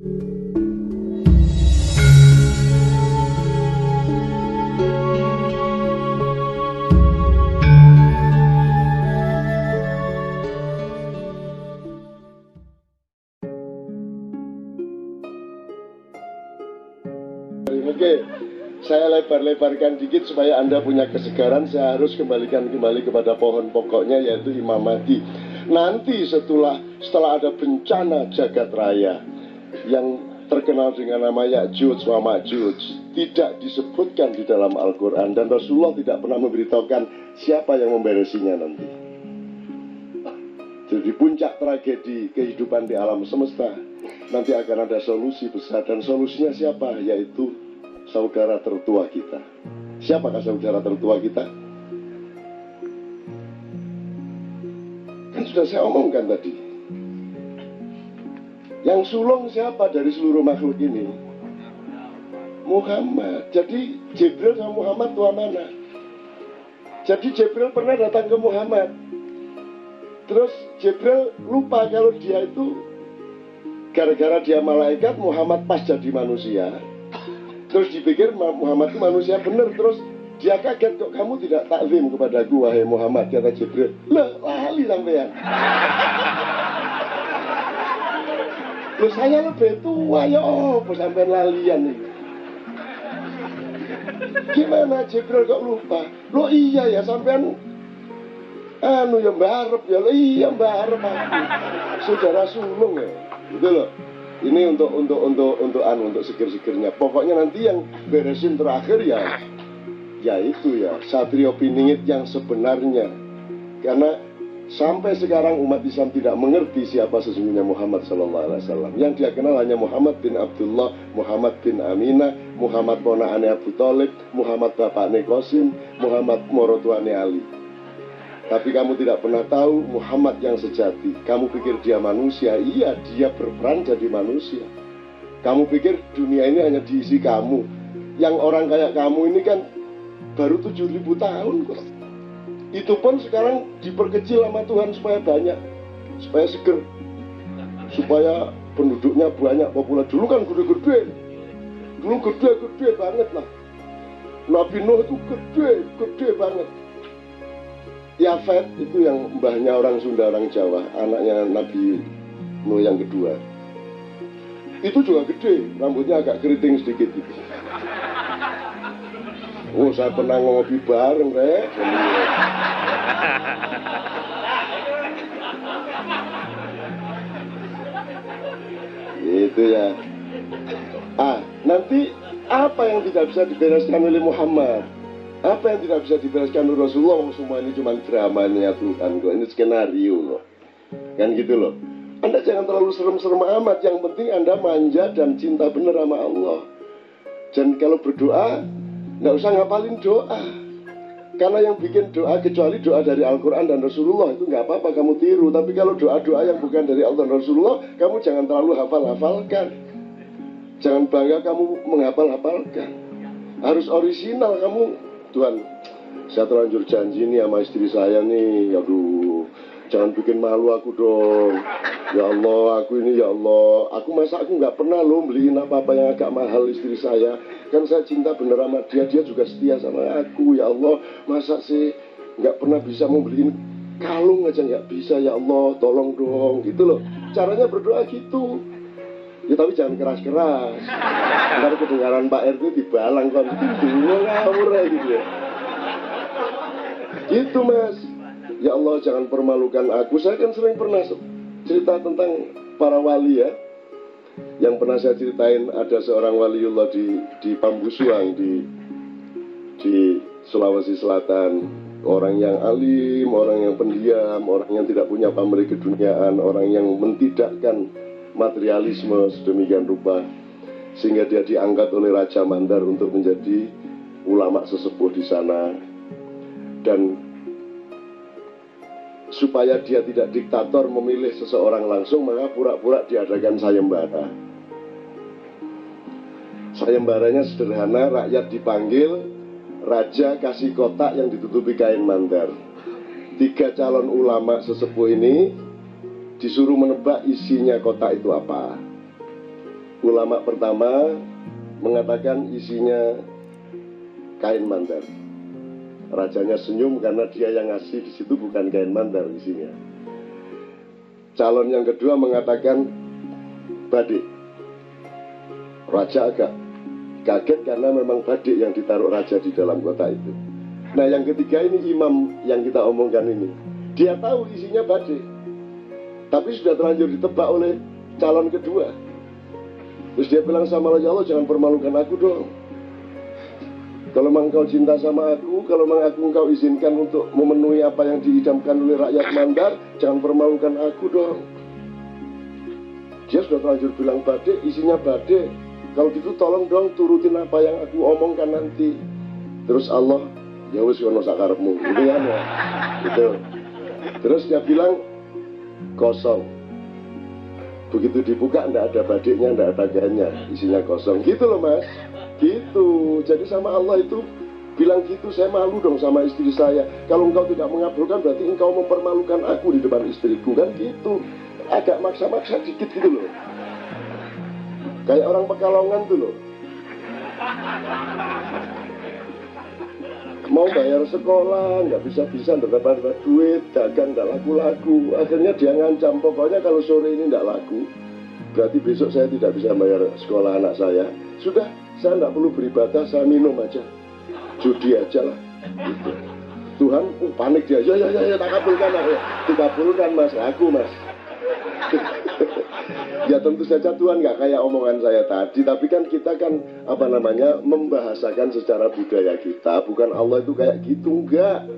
Oke, saya lebar-lebarkan dikit supaya Anda punya kesegaran. Saya harus kembalikan kembali kepada pohon pokoknya yaitu Imam Mahdi. Nanti setelah setelah ada bencana jagat raya yang terkenal dengan nama Ya'juj wa Ma'juj tidak disebutkan di dalam Al-Quran dan Rasulullah tidak pernah memberitahukan siapa yang memberesinya nanti. Jadi puncak tragedi kehidupan di alam semesta nanti akan ada solusi besar dan solusinya siapa? Yaitu saudara tertua kita. Siapakah saudara tertua kita? Kan sudah saya omongkan tadi. Yang sulung siapa dari seluruh makhluk ini? Muhammad. Jadi Jibril sama Muhammad tua mana? Jadi Jibril pernah datang ke Muhammad. Terus Jibril lupa kalau dia itu gara-gara dia malaikat Muhammad pas jadi manusia Terus dipikir Muhammad itu manusia benar Terus dia kaget kok kamu tidak taklim kepada aku wahai Muhammad kata Jibril. Lah lali sampean. Loh saya lebih tua ya oh sampean lalian nih. Gimana Jibril kok lupa? Lo iya ya sampean anu ya mbak ya lo iya mbak aku. Saudara sulung ya. Gitu loh ini untuk untuk untuk untuk anu untuk sikir-sikirnya pokoknya nanti yang beresin terakhir ya ya itu ya satrio piningit yang sebenarnya karena sampai sekarang umat Islam tidak mengerti siapa sesungguhnya Muhammad Sallallahu Alaihi Wasallam yang dia kenal hanya Muhammad bin Abdullah Muhammad bin Aminah Muhammad ponaane Abu Talib Muhammad bapakne Qasim Muhammad morotuane Ali tapi kamu tidak pernah tahu Muhammad yang sejati. Kamu pikir dia manusia? Iya, dia berperan jadi manusia. Kamu pikir dunia ini hanya diisi kamu. Yang orang kayak kamu ini kan baru 7000 tahun kok. Itu pun sekarang diperkecil sama Tuhan supaya banyak. Supaya seger. Supaya penduduknya banyak, populer. Dulu kan gede-gede. Dulu gede-gede banget lah. Nabi Nuh itu gede, gede banget Yafet itu yang mbahnya orang Sunda orang Jawa anaknya Nabi Nuh yang kedua itu juga gede rambutnya agak keriting sedikit gitu oh saya pernah ngopi bareng rek. Itu ya. Ah nanti apa yang tidak bisa dibereskan oleh Muhammad? Apa yang tidak bisa dibereskan oleh Rasulullah? Semua ini cuma dramanya Tuhan. Kok ini skenario loh. Kan gitu loh. Anda jangan terlalu serem-serem amat. Yang penting anda manja dan cinta bener sama Allah. Dan kalau berdoa nggak usah ngapalin doa. Karena yang bikin doa kecuali doa dari Al-Quran dan Rasulullah itu nggak apa-apa kamu tiru. Tapi kalau doa-doa yang bukan dari Allah dan Rasulullah kamu jangan terlalu hafal-hafalkan. Jangan bangga kamu menghafal-hafalkan. Harus orisinal kamu. Tuhan saya terlanjur janji nih sama istri saya nih. Aduh jangan bikin malu aku dong ya Allah aku ini ya Allah. Aku masa aku nggak pernah loh beliin apa-apa yang agak mahal istri saya. Kan saya cinta bener sama dia dia juga setia sama aku ya Allah. Masa sih nggak pernah bisa mau beliin kalung aja nggak bisa ya Allah. Tolong dong gitu loh. Caranya berdoa gitu. Ya tapi jangan keras-keras. Ntar kedengaran Pak RT dibalang kan. Dua gitu ya. Gitu mas. Ya Allah jangan permalukan aku. Saya kan sering pernah cerita tentang para wali ya. Yang pernah saya ceritain ada seorang waliullah di di Pambusuang di di Sulawesi Selatan. Orang yang alim, orang yang pendiam, orang yang tidak punya pamrih keduniaan, orang yang mentidakkan materialisme sedemikian rupa sehingga dia diangkat oleh Raja Mandar untuk menjadi ulama sesepuh di sana. Dan supaya dia tidak diktator memilih seseorang langsung maka pura-pura diadakan sayembara sayembaranya sederhana rakyat dipanggil raja kasih kotak yang ditutupi kain mandar tiga calon ulama sesepuh ini disuruh menebak isinya kotak itu apa. ulama pertama mengatakan isinya kain mandar. Rajanya senyum karena dia yang ngasih di situ bukan kain mandar isinya. Calon yang kedua mengatakan badik. Raja agak kaget karena memang badik yang ditaruh raja di dalam kota itu. Nah yang ketiga ini imam yang kita omongkan ini. Dia tahu isinya badik. Tapi sudah terlanjur ditebak oleh calon kedua. Terus dia bilang sama ya Allah jangan permalukan aku dong. Kalau memang kau cinta sama aku, kalau memang aku engkau izinkan untuk memenuhi apa yang diidamkan oleh rakyat Mandar, jangan permalukan aku dong. Dia sudah terlanjur bilang badai, isinya badai. Kalau gitu tolong dong turutin apa yang aku omongkan nanti. Terus Allah, ya wis ono sakarepmu. Gitu kan ya. Gitu. Terus dia bilang kosong. Begitu dibuka ndak ada badiknya, ndak ada ganya, isinya kosong. Gitu loh mas. Gitu. Jadi sama Allah itu bilang gitu, saya malu dong sama istri saya. Kalau engkau tidak mengabulkan berarti engkau mempermalukan aku di depan istriku kan gitu. Agak maksa-maksa dikit gitu loh. Kayak orang pekalongan tuh loh. Mau bayar sekolah, nggak bisa-bisa, nggak dapat duit, dagang nggak laku-laku. Akhirnya dia ngancam, pokoknya kalau sore ini nggak laku, berarti besok saya tidak bisa bayar sekolah anak saya. Sudah, saya nggak perlu beribadah, saya minum aja. Judi aja lah. Gitu. Tuhan, uh, panik dia. Ya, ya, ya, ya, tak kabulkan. Ya. Dikabulkan mas, aku mas. ya tentu saja Tuhan nggak kayak omongan saya tadi, tapi kan kita kan apa namanya membahasakan secara budaya kita, bukan Allah itu kayak gitu enggak.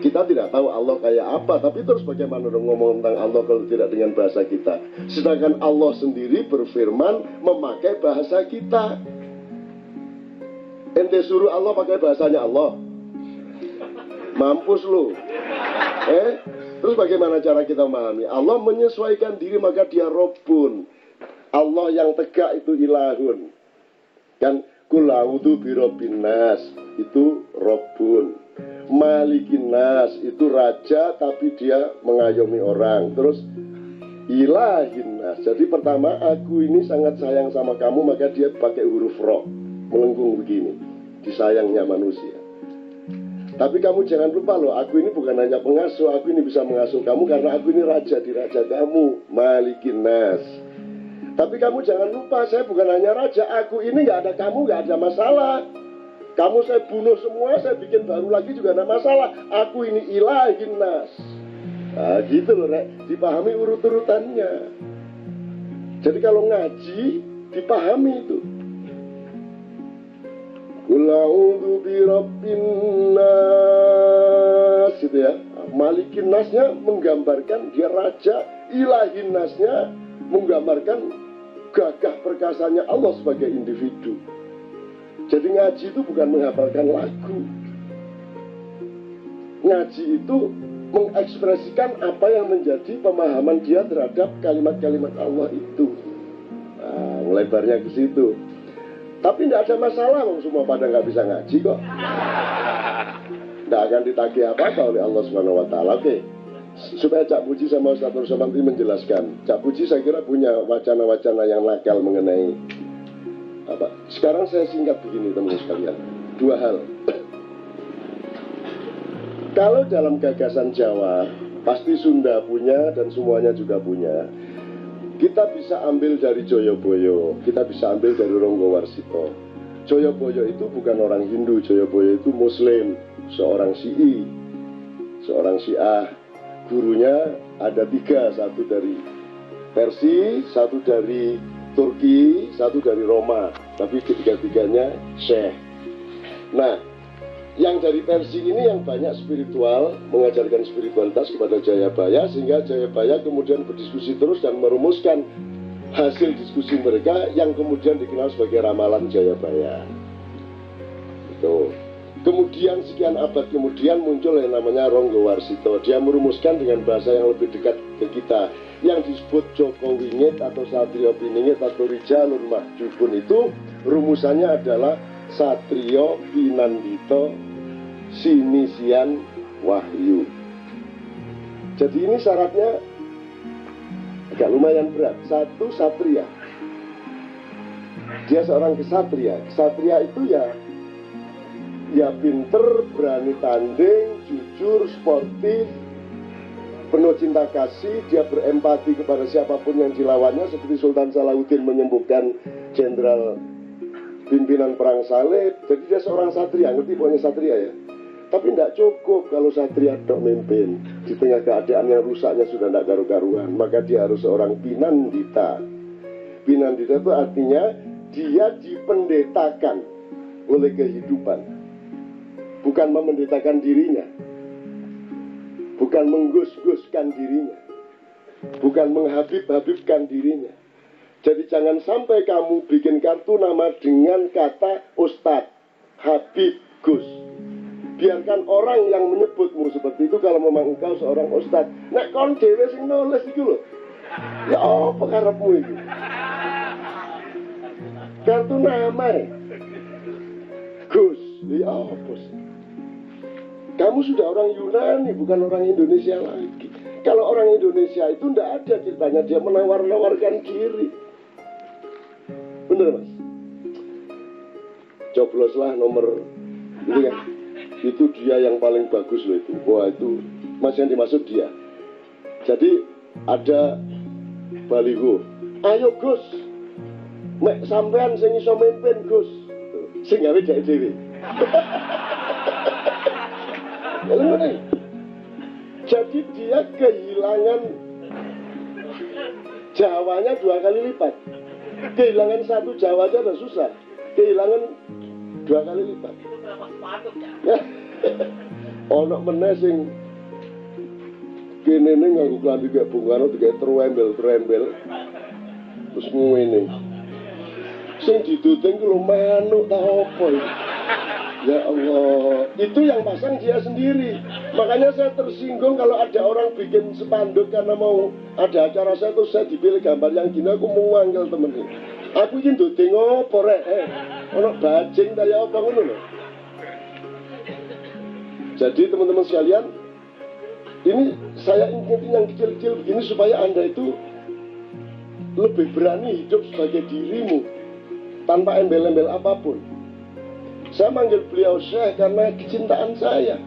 Kita tidak tahu Allah kayak apa, tapi terus bagaimana dong ngomong tentang Allah kalau tidak dengan bahasa kita. Sedangkan Allah sendiri berfirman memakai bahasa kita. Ente suruh Allah pakai bahasanya Allah. Mampus lu. Eh, terus bagaimana cara kita memahami? Allah menyesuaikan diri maka dia robun. Allah yang tegak itu ilahun. Kan kulaudu birobin nas itu robun. Malikin nas itu raja tapi dia mengayomi orang. Terus ilahin nas. Jadi pertama aku ini sangat sayang sama kamu maka dia pakai huruf ro melengkung begini disayangnya manusia. Tapi kamu jangan lupa loh, aku ini bukan hanya pengasuh, aku ini bisa mengasuh kamu karena aku ini raja di raja kamu, Malikin Nas. Tapi kamu jangan lupa, saya bukan hanya raja, aku ini nggak ada kamu, nggak ada masalah. Kamu saya bunuh semua, saya bikin baru lagi juga ada masalah. Aku ini ilahin nas. Nah, gitu loh, Rek. Dipahami urut-urutannya. Jadi kalau ngaji, dipahami itu. Kulaudu birabbin nas gitu ya. Malikin nasnya menggambarkan dia raja, ilahin nasnya menggambarkan gagah perkasanya Allah sebagai individu. Jadi ngaji itu bukan menghafalkan lagu. Ngaji itu mengekspresikan apa yang menjadi pemahaman dia terhadap kalimat-kalimat Allah itu. Nah, lebarnya ke situ. Tapi tidak ada masalah, wong semua pada nggak bisa ngaji kok. Tidak akan ditagih apa-apa oleh Allah Subhanahu Wa Taala. Oke, supaya Cak Puji sama Ustaz Nur Samanti menjelaskan. Cak Puji saya kira punya wacana-wacana yang nakal mengenai apa. Sekarang saya singkat begini teman-teman sekalian. Dua hal. Kalau dalam gagasan Jawa, pasti Sunda punya dan semuanya juga punya. Kita bisa ambil dari Joyoboyo, kita bisa ambil dari Ronggo Warsito. Joyoboyo itu bukan orang Hindu, Joyoboyo itu Muslim, seorang Syi'i, seorang Syiah. Gurunya ada tiga, satu dari Persi, satu dari Turki, satu dari Roma. Tapi ketiga-tiganya Syekh. Nah, yang dari versi ini yang banyak spiritual mengajarkan spiritualitas kepada Jayabaya sehingga Jayabaya kemudian berdiskusi terus dan merumuskan hasil diskusi mereka yang kemudian dikenal sebagai ramalan Jayabaya. Itu kemudian sekian abad kemudian muncul yang namanya Ronggo Warsito. Dia merumuskan dengan bahasa yang lebih dekat ke kita yang disebut Joko Wingit atau Satrio Piningit atau Rijalun Mahjubun itu rumusannya adalah Satrio Pinandito Sinisian Wahyu. Jadi ini syaratnya agak lumayan berat. Satu satria. dia seorang kesatria. Kesatria itu ya ya pinter, berani tanding, jujur, sportif, penuh cinta kasih, dia berempati kepada siapa pun yang dilawannya seperti Sultan Salahuddin menyembuhkan jenderal pimpinan perang salib. Jadi dia seorang satria, ngerti pokoknya satria ya. Tapi tidak cukup kalau satria dok memimpin di tengah keadaan yang rusaknya sudah tidak garu-garuan. Maka dia harus seorang pinandita. Pinandita itu artinya dia dipendetakan oleh kehidupan. Bukan memendetakan dirinya. Bukan menggus-guskan dirinya. Bukan menghabib-habibkan dirinya. Jadi jangan sampai kamu bikin kartu nama dengan kata Ustadz, Habib, Gus biarkan orang yang menyebutmu seperti itu kalau memang engkau seorang ustad nek kon dewe sing nulis itu loh ya apa karepmu itu kartu nama. Gus ya apa kamu sudah orang Yunani bukan orang Indonesia lagi. Kalau orang Indonesia itu tidak ada ceritanya dia menawar-nawarkan diri. Bener mas? Cobloslah nomor ini kan itu dia yang paling bagus loh itu. Wah itu masih yang dimaksud dia. Jadi ada baliho ayo Gus. Mek sampean sing iso mimpin Gus. Sing gawe dhek dhewe. Jadi dia kehilangan Jawanya dua kali lipat. Kehilangan satu Jawa aja udah susah. Kehilangan dua kali lipat ono meneh sing kene ning nganggo klambi kayak Bung Karno digawe terembel-terembel terus ngene sing diduting ku manuk ta apa Ya Allah, itu yang pasang dia sendiri. Makanya saya tersinggung kalau ada orang bikin spanduk karena mau ada acara saya tuh saya dipilih gambar yang gini aku mau manggil temen. Aku ingin duding apa rek? Eh, ono bajing ta ya apa ngono lho. Jadi teman-teman sekalian, ini saya ingin yang kecil-kecil begini supaya Anda itu lebih berani hidup sebagai dirimu tanpa embel-embel apa pun. Saya manggil beliau Syekh karena kecintaan saya.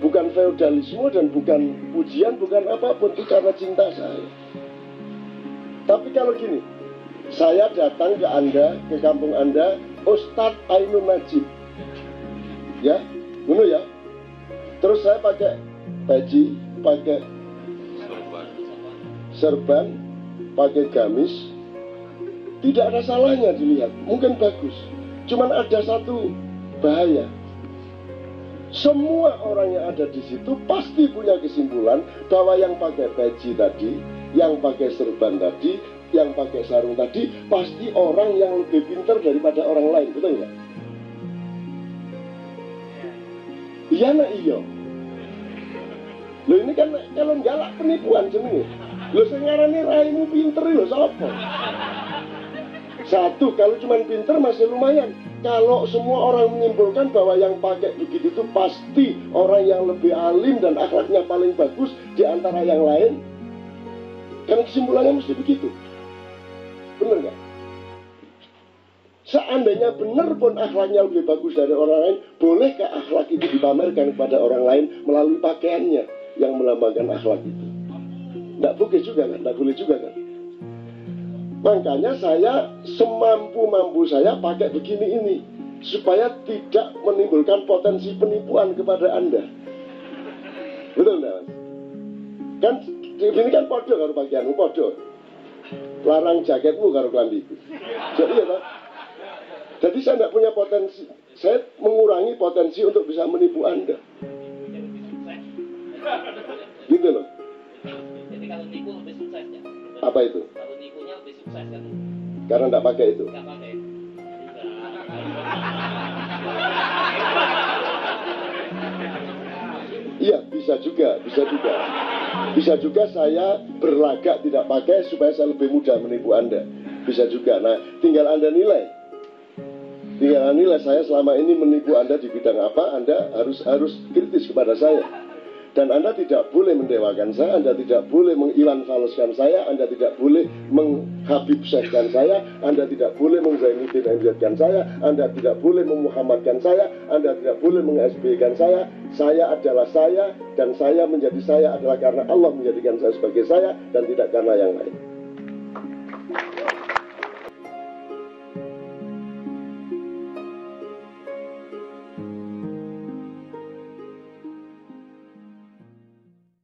Bukan feodalisme dan bukan pujian, bukan apa pun, itu karena cinta saya. Tapi kalau gini, saya datang ke Anda, ke kampung Anda, Ustadz Ainun Najib. Ya, Ngono ya. Terus saya pakai baju, pakai serban, pakai gamis. Tidak ada salahnya dilihat, mungkin bagus. Cuman ada satu bahaya. Semua orang yang ada di situ pasti punya kesimpulan bahwa yang pakai baju tadi, yang pakai serban tadi, yang pakai sarung tadi pasti orang yang lebih pintar daripada orang lain, betul nggak? Iya nak iya. Lo ini kan kalau galak penipuan jenenge. Lo sengarani raimu pinter lo sapa? Satu, kalau cuma pinter masih lumayan. Kalau semua orang menyimpulkan bahwa yang pakai begitu itu pasti orang yang lebih alim dan akhlaknya paling bagus di antara yang lain. Kan kesimpulannya mesti begitu. Bener nggak? Seandainya benar pun akhlaknya lebih bagus dari orang lain, bolehkah akhlak itu dipamerkan kepada orang lain melalui pakaiannya yang melambangkan akhlak itu? Tidak boleh juga kan? Tidak boleh juga kan? Makanya saya semampu-mampu saya pakai begini ini supaya tidak menimbulkan potensi penipuan kepada Anda. Betul enggak? Kan ini kan podo karo pakaianmu, podo. Larang jaketmu karo klambiku. Jadi ya, Pak, jadi saya tidak punya potensi. Saya mengurangi potensi untuk bisa menipu Anda. Gitu loh. Jadi kalau nipu lebih sukses ya? Apa itu? Kalau nipunya lebih sukses kan? Karena tidak pakai itu. Pakai. Iya, bisa juga, bisa juga. Bisa juga saya berlagak tidak pakai supaya saya lebih mudah menipu Anda. Bisa juga. Nah, tinggal Anda nilai. Tinggal nilai saya selama ini menipu Anda di bidang apa, Anda harus harus kritis kepada saya. Dan Anda tidak boleh mendewakan saya, Anda tidak boleh mengiwan faloskan saya, Anda tidak boleh meng, Habib Syekhkan saya, Anda tidak boleh mengzainuddin MZ-kan saya, Anda tidak boleh memuhammadkan saya, Anda tidak boleh meng kan saya. Saya adalah saya dan saya menjadi saya adalah karena Allah menjadikan saya sebagai saya dan tidak karena yang lain.